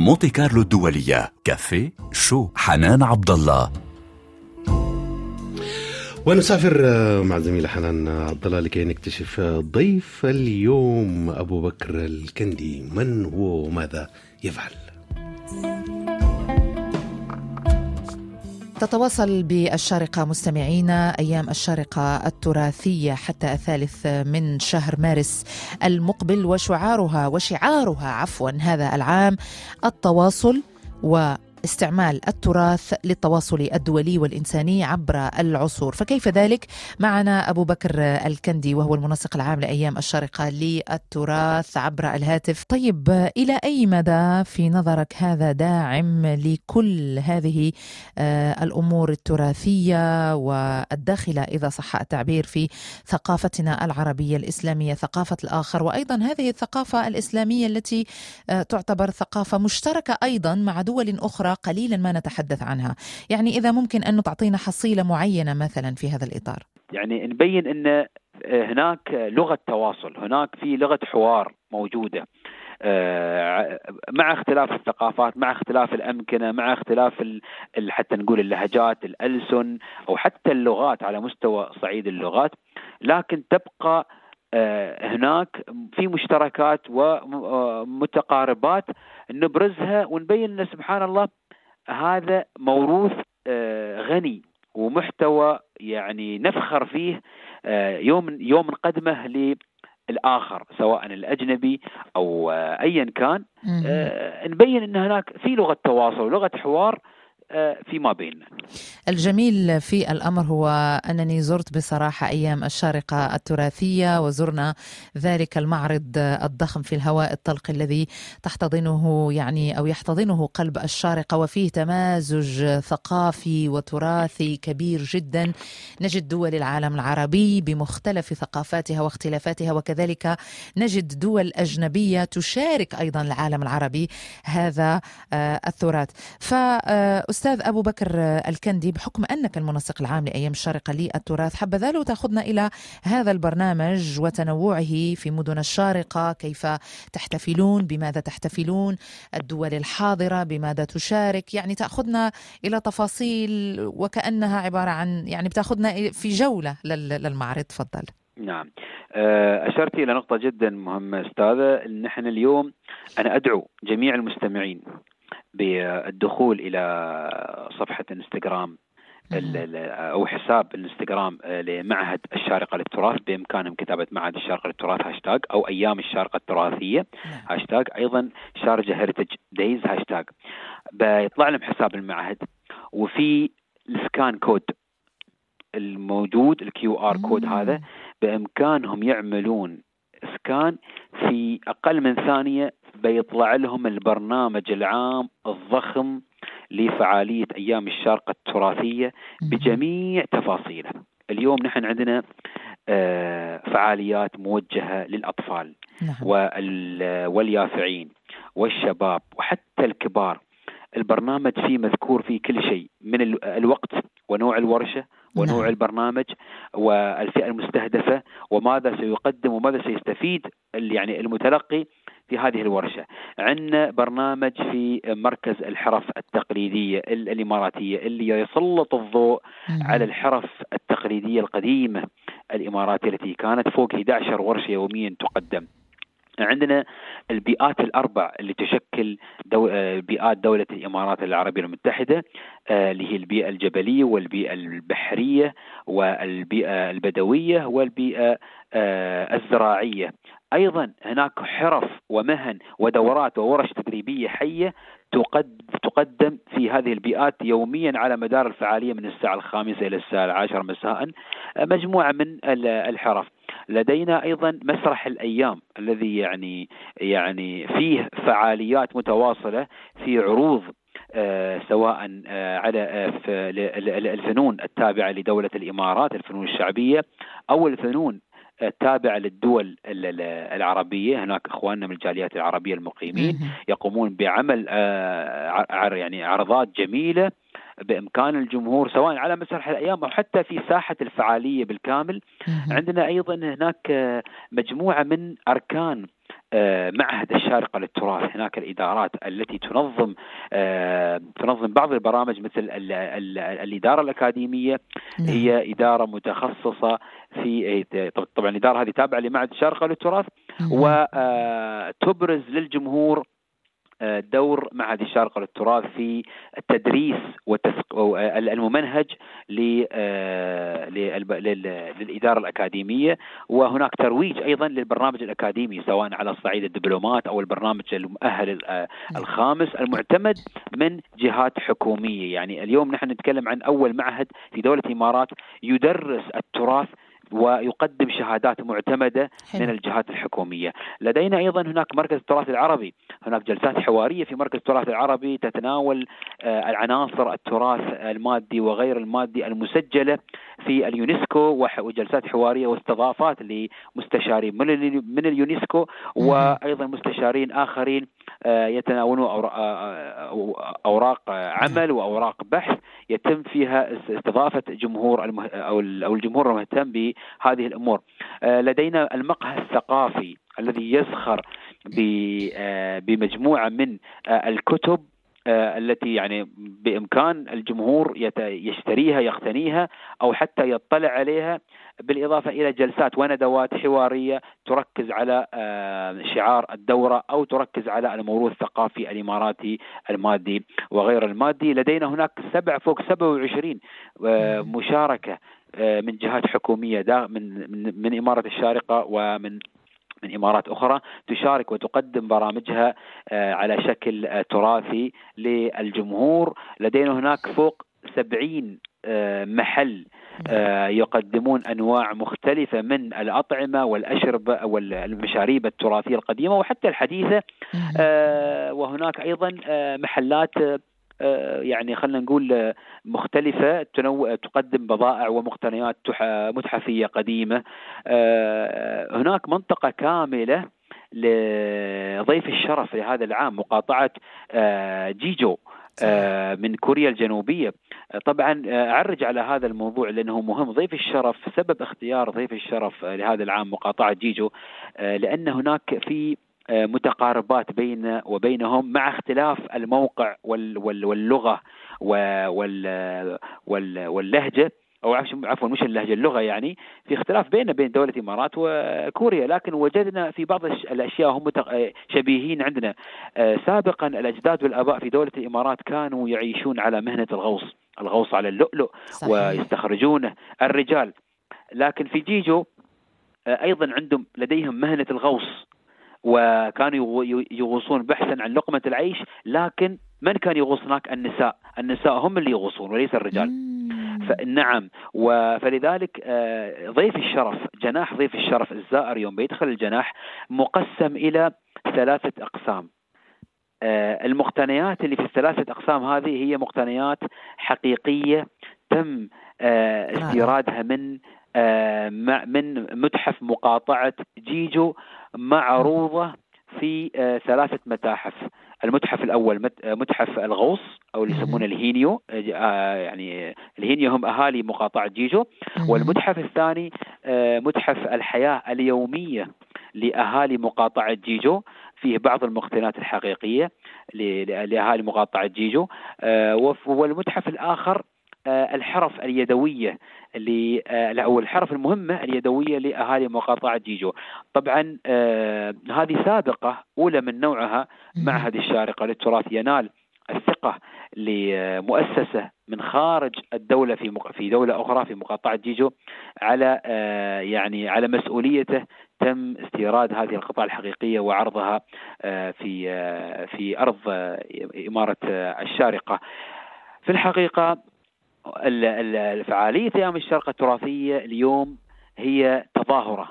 مونتي كارلو الدولية. كافيه شو؟ حنان عبد الله ونسافر مع الزميلة حنان عبد الله لكي نكتشف ضيف اليوم أبو بكر الكندي. من هو؟ وماذا يفعل؟ تتواصل بالشارقة مستمعينا أيام الشارقة التراثية حتى الثالث من شهر مارس المقبل وشعارها وشعارها عفوا هذا العام التواصل و استعمال التراث للتواصل الدولي والإنساني عبر العصور. فكيف ذلك؟ معنا أبو بكر الكندي وهو المنسق العام لأيام الشارقة للتراث عبر الهاتف. طيب إلى أي مدى في نظرك هذا داعم لكل هذه آه، الأمور التراثية والداخلة؟ إذا صح التعبير في ثقافتنا العربية الإسلامية ثقافة الآخر وأيضا هذه الثقافة الإسلامية التي آه، تعتبر ثقافة مشتركة أيضا مع دول أخرى قليلا ما نتحدث عنها. يعني إذا ممكن أن تعطينا حصيلة معينة مثلا في هذا الإطار. يعني نبين أن هناك لغة تواصل هناك في لغة حوار موجودة. آه، مع اختلاف الثقافات مع اختلاف الأمكنة مع اختلاف حتى نقول اللهجات الألسن أو حتى اللغات على مستوى صعيد اللغات. لكن تبقى آه، هناك في مشتركات ومتقاربات نبرزها ونبين إن سبحان الله هذا موروث آه، غني ومحتوى يعني نفخر فيه آه، يوم يوم نقدمه للآخر سواء الأجنبي أو ايا كان. نبين إن هناك في لغة تواصل ولغه حوار فيما بيننا. الجميل في الأمر هو أنني زرت بصراحة أيام الشارقة التراثية وزرنا ذلك المعرض الضخم في الهواء الطلق الذي تحتضنه يعني أو يحتضنه قلب الشارقة وفيه تمازج ثقافي وتراثي كبير جدا. نجد دول العالم العربي بمختلف ثقافاتها واختلافاتها وكذلك نجد دول أجنبية تشارك أيضا العالم العربي هذا آه، التراث. فأستاذ أستاذ أبو بكر الكندي بحكم أنك المنسق العام لأيام الشارقة للتراث حبذا لو تأخذنا إلى هذا البرنامج وتنوعه في مدن الشارقة. كيف تحتفلون؟ بماذا تحتفلون؟ الدول الحاضرة بماذا تشارك؟ يعني تأخذنا إلى تفاصيل وكأنها عبارة عن يعني بتأخذنا في جولة للمعرض. تفضل. نعم. آه، أشرت إلى نقطة جدا مهمة أستاذة. نحن اليوم أنا أدعو جميع المستمعين بالدخول إلى صفحة إنستغرام أو حساب الانستغرام آه، لمعهد الشارقة للتراث بإمكانهم كتابة معهد الشارقة للتراث هاشتاج أو أيام الشارقة التراثية نعم. هاشتاج أيضا Sharjah Heritage Days hashtag بيطلع لهم حساب المعهد وفي ال scan code الموجود ال QR code هذا بإمكانهم يعملون سكان في أقل من ثانية بيطلع لهم البرنامج العام الضخم لفعالية أيام الشارقة التراثية بجميع تفاصيله. اليوم نحن عندنا آه، فعاليات موجهة للأطفال نعم. واليافعين والشباب وحتى الكبار. البرنامج فيه مذكور فيه كل شيء من الوقت ونوع الورشة ونوع نعم. البرنامج والفئة المستهدفة وماذا سيقدم وماذا سيستفيد يعني المتلقي في هذه الورشة. عندنا برنامج في مركز الحرف التقليدية الإماراتية اللي يسلط الضوء على الحرف التقليدية القديمة الإماراتية التي كانت فوق 11 ورشة يوميا تقدم. عندنا البيئات الأربع اللي تشكل دو... آه، بيئات دولة الإمارات العربية المتحدة آه، اللي هي البيئة الجبلية والبيئة البحرية والبيئة البدوية والبيئة آه، الزراعية. أيضا هناك حرف ومهن ودورات وورش تدريبية حية تقدم في هذه البيئات يوميا على مدار الفعالية من الساعة الخامسة إلى الساعة العاشرة مساء مجموعة من الحرف. لدينا أيضا مسرح الأيام الذي يعني يعني فيه فعاليات متواصلة في عروض آه سواء آه على آه الفنون التابعة لدولة الإمارات الفنون الشعبية أو الفنون التابعة للدول العربية. هناك إخواننا من الجاليات العربية المقيمين يقومون بعمل يعني عرضات جميلة بإمكان الجمهور سواء على مسرح الأيام أو حتى في ساحة الفعالية بالكامل. عندنا أيضا هناك مجموعة من أركان آه، معهد الشارقة للتراث. هناك الإدارات التي تنظم آه، تنظم بعض البرامج مثل الإدارة الأكاديمية. نعم. هي إدارة متخصصة في طبعا الإدارة هذه تابعة لمعهد الشارقة للتراث. وتبرز للجمهور دور معهد الشارقة للتراث في التدريس الممنهج آه، للإدارة الأكاديمية. وهناك ترويج أيضا للبرنامج الأكاديمي سواء على صعيد الدبلومات أو البرنامج المؤهل آه، الخامس المعتمد من جهات حكومية. يعني اليوم نحن نتكلم عن أول معهد في دولة الإمارات يدرس التراث ويقدم شهادات معتمدة حلو. من الجهات الحكومية. لدينا أيضا هناك مركز التراث العربي. هناك جلسات حوارية في مركز التراث العربي تتناول آه، العناصر التراث المادي وغير المادي المسجلة في اليونسكو وجلسات حوارية واستضافات لمستشارين من اليونسكو وأيضا مستشارين آخرين يتناولون آه، أوراق عمل وأوراق بحث يتم فيها استضافة جمهور. أو الجمهور المهتم بهذه الأمور آه، لدينا المقهى الثقافي الذي يزخر بمجموعة من الكتب التي يعني بإمكان الجمهور يشتريها يقتنيها أو حتى يطلع عليها بالإضافة إلى جلسات وندوات حوارية تركز على آه، شعار الدورة أو تركز على الموروث الثقافي الإماراتي المادي وغير المادي. لدينا هناك سبع فوق 27 آه، مشاركة آه، من جهات حكومية من من إمارة الشارقة ومن من إمارات أخرى تشارك وتقدم برامجها على شكل تراثي للجمهور. لدينا هناك فوق سبعين محل آه، يقدمون أنواع مختلفة من الأطعمة والاشربه والمشاريب التراثية القديمة وحتى الحديثة. آه، وهناك أيضا آه، محلات يعني خلينا نقول مختلفة تنوع تقدم بضائع ومقتنيات متحفية قديمة. هناك منطقة كاملة لضيف الشرف لهذا العام مقاطعة جيجو آه، من كوريا الجنوبية. آه، طبعا آه، أعرج على هذا الموضوع لأنه مهم. ضيف الشرف سبب اختيار ضيف الشرف لهذا العام مقاطعة جيجو لأن هناك في متقاربات بين وبينهم مع اختلاف الموقع واللغة واللهجة. أو عفوا مش اللهجة اللغة يعني. في اختلاف بيننا بين دولة الامارات وكوريا. لكن وجدنا في بعض الأشياء هم شبيهين عندنا. آه، سابقا الأجداد والآباء في دولة الإمارات كانوا يعيشون على مهنة الغوص. الغوص على اللؤلؤ صحيح. ويستخرجونه الرجال. لكن في جيجو آه، أيضا عندهم لديهم مهنة الغوص. وكانوا يغوصون بحثا عن لقمة العيش لكن من كان يغوص هناك؟ النساء. النساء هم اللي يغوصون وليس الرجال. نعم. فلذلك آه، ضيف الشرف جناح ضيف الشرف الزائر يوم بيدخل الجناح مقسم إلى ثلاثة أقسام. آه، المقتنيات اللي في الثلاثة أقسام هذه هي مقتنيات حقيقية تم آه، نعم. استيرادها من من متحف مقاطعة جيجو معروضة في ثلاثة متاحف. المتحف الأول متحف الغوص أو اللي يسمونه الهينيو آه، يعني الهينيو هم أهالي مقاطعه جيجو. والمتحف الثاني آه، متحف الحياة اليومية لأهالي مقاطعه جيجو. فيه بعض المقتنيات الحقيقية لأهالي مقاطعه جيجو. آه، والمتحف الآخر الحرف اليدوية اللي أو الحرف المهمه اليدوية لأهالي مقاطعه جيجو. طبعا آه هذه سابقه أولى من نوعها معهد الشارقة للتراث ينال الثقة لمؤسسة من خارج الدولة في في دولة أخرى في مقاطعه جيجو على آه يعني على مسؤوليته تم استيراد هذه القطع الحقيقية وعرضها آه في آه في أرض آه، إمارة آه، الشارقة. في الحقيقة فعالية أيام الشرق التراثية اليوم هي تظاهرة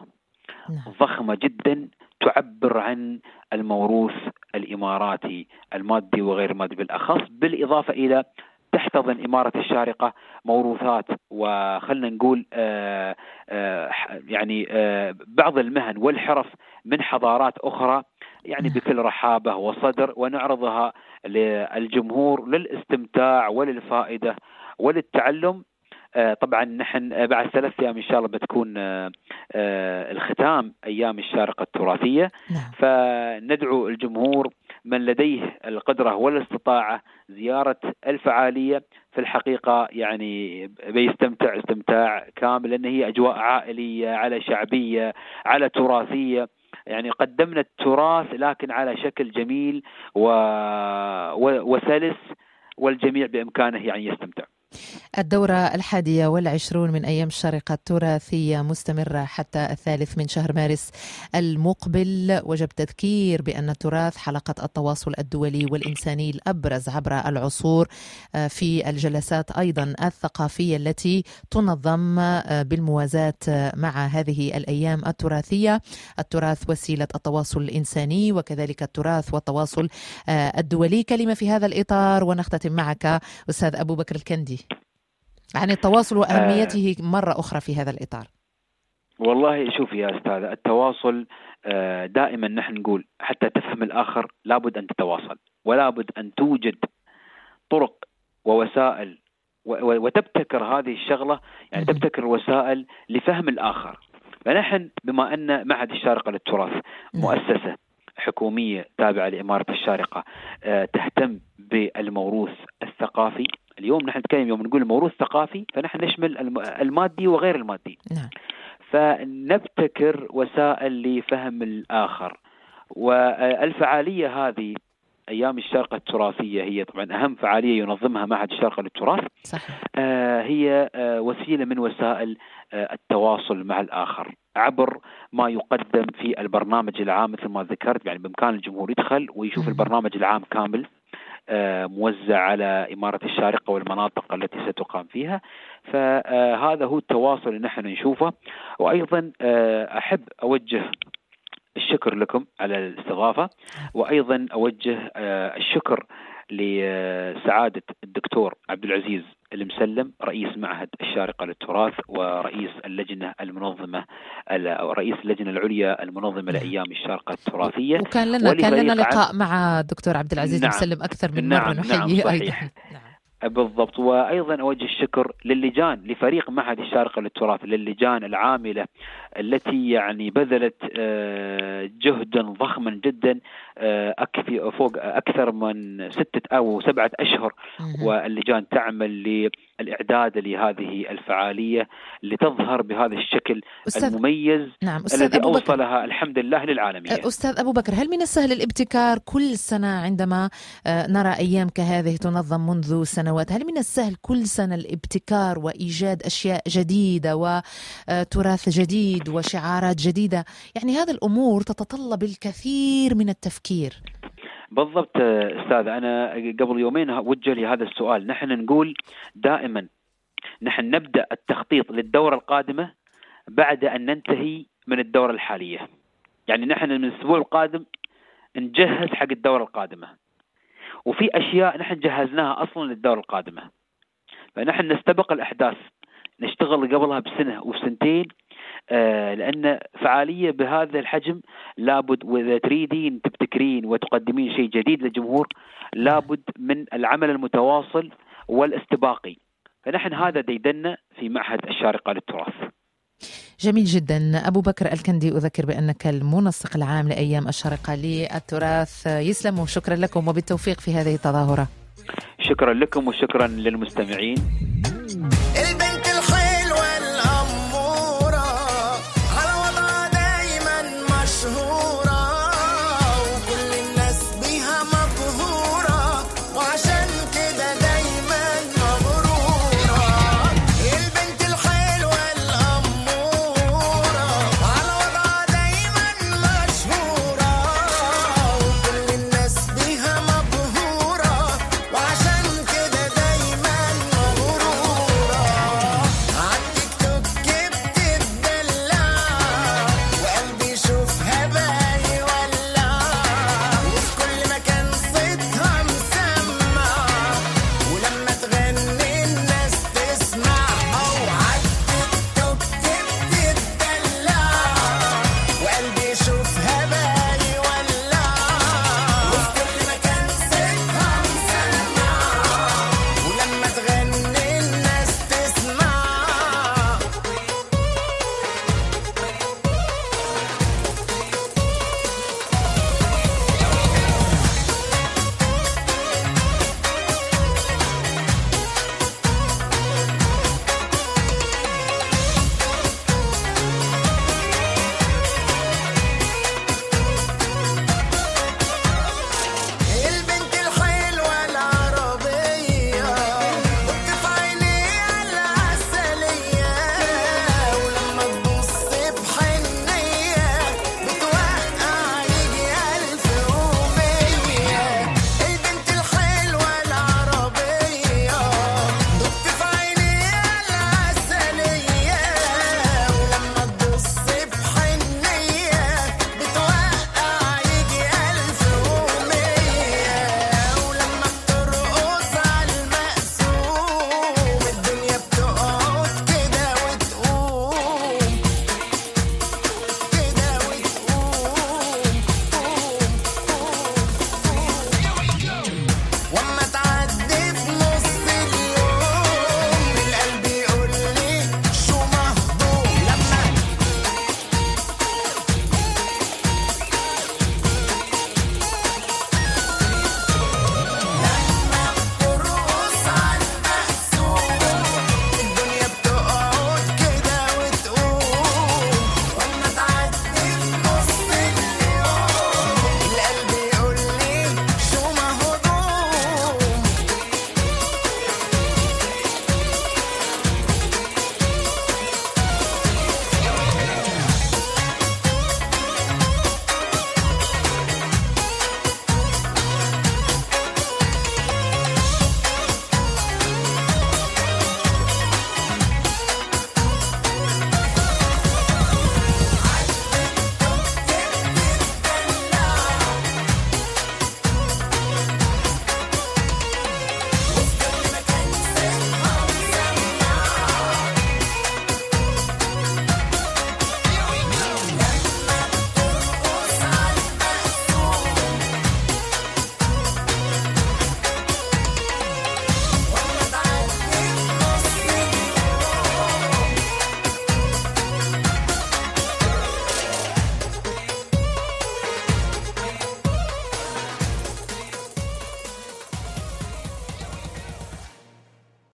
نعم. ضخمة جدا تعبر عن الموروث الإماراتي المادي وغير المادي بالأخص بالإضافة إلى تحتضن إمارة الشارقة موروثات وخلنا نقول آآ آه، آآ آه، يعني آآ آه، بعض المهن والحرف من حضارات أخرى يعني نعم. بكل رحابة وصدر ونعرضها للجمهور للاستمتاع وللفائدة وللتعلم آه، طبعا نحن بعد ثلاث أيام إن شاء الله بتكون آه، آه، الختام أيام الشارقة التراثية نعم. فندعو الجمهور من لديه القدرة والاستطاعة زيارة الفعالية في الحقيقة يعني بيستمتع استمتاع كامل لأن هي أجواء عائلية على شعبية على تراثية يعني قدمنا التراث لكن على شكل جميل و... و... وسلس والجميع بإمكانه يعني يستمتع. الدورة الحادية والعشرون من أيام الشارقة التراثية مستمرة حتى الثالث من شهر مارس المقبل. وجب تذكير بأن التراث حلقة التواصل الدولي والإنساني الأبرز عبر العصور آه، في الجلسات أيضا الثقافية التي تنظم آه، بالموازاة آه، مع هذه الأيام التراثية. التراث وسيلة التواصل الإنساني وكذلك التراث والتواصل الدولي. كلمة في هذا الإطار ونختتم معك أستاذ أبو بكر الكندي. عن التواصل وأهميته آه مرة أخرى في هذا الإطار. والله شوف يا أستاذ التواصل آه دائما نحن نقول حتى تفهم الآخر لابد أن تتواصل ولابد أن توجد طرق ووسائل وتبتكر هذه الشغلة يعني تبتكر وسائل لفهم الآخر. فنحن بما أن معهد الشارقة للتراث. مؤسسة حكومية تابعة لإمارة الشارقة آه، تهتم بالموروث الثقافي. اليوم نحن نتكلم يوم نقول موروث ثقافي فنحن نشمل المادي وغير المادي. نعم. فنبتكر وسائل لفهم الآخر. والفعالية هذه أيام الشارقه التراثية هي طبعا أهم فعالية ينظمها معهد الشارقه للتراث. صحيح. آه هي آه وسيلة من وسائل آه التواصل مع الآخر عبر ما يقدم في البرنامج العام مثل ما ذكرت يعني بإمكان الجمهور يدخل ويشوف البرنامج العام كامل. موزع على إمارة الشارقة والمناطق التي ستقام فيها. فهذا هو التواصل اللي نحن نشوفه. وأيضا آه، أحب أوجه الشكر لكم على الاستضافة. وأيضا أوجه آه، الشكر لسعادة الدكتور عبد العزيز المسلم رئيس معهد الشارقة للتراث ورئيس اللجنة المنظمة رئيس اللجنة العليا المنظمة لأيام الشارقة التراثية. وكان لنا كان لنا لقاء مع الدكتور عبد العزيز نعم. المسلم أكثر من نعم مرة نحييه نعم أيضا. نعم. بالضبط. وأيضا أوجه الشكر للجان لفريق معهد الشارقة للتراث للجان العاملة التي يعني بذلت آه، جهدا ضخما جدا آه، فوق أكثر من ستة أو سبعة أشهر واللجان تعمل للإعداد لهذه الفعالية لتظهر بهذا الشكل أستاذ المميز نعم أستاذ الذي أبو بكر أوصلها الحمد لله للعالميه. أستاذ أبو بكر هل من السهل الابتكار كل سنة عندما آه، نرى أيام كهذه تنظم منذ سنوات هل من السهل كل سنة الابتكار وإيجاد أشياء جديدة وتراث جديد وشعارات جديدة يعني هذه الأمور تتطلب الكثير من التفكير. بالضبط أستاذ أنا قبل يومين وجه لي هذا السؤال. نحن نقول دائما نحن نبدأ التخطيط للدورة القادمة بعد أن ننتهي من الدورة الحالية. يعني نحن من الأسبوع القادم نجهز حق الدورة القادمة. وفي أشياء نحن جهزناها أصلا للدورة القادمة. فنحن نستبق الأحداث. نشتغل قبلها بسنة وسنتين آه لأن فعالية بهذا الحجم لابد وإذا تريدين تبتكرين وتقدمين شيء جديد للجمهور لابد من العمل المتواصل والاستباقي. فنحن هذا ديدنا في معهد الشارقة للتراث. جميل جدا. أبو بكر الكندي أذكر بأنك المنسق العام لأيام الشارقة للتراث. يسلم وشكرا لكم وبالتوفيق في هذه التظاهرة. شكرا لكم وشكرا للمستمعين.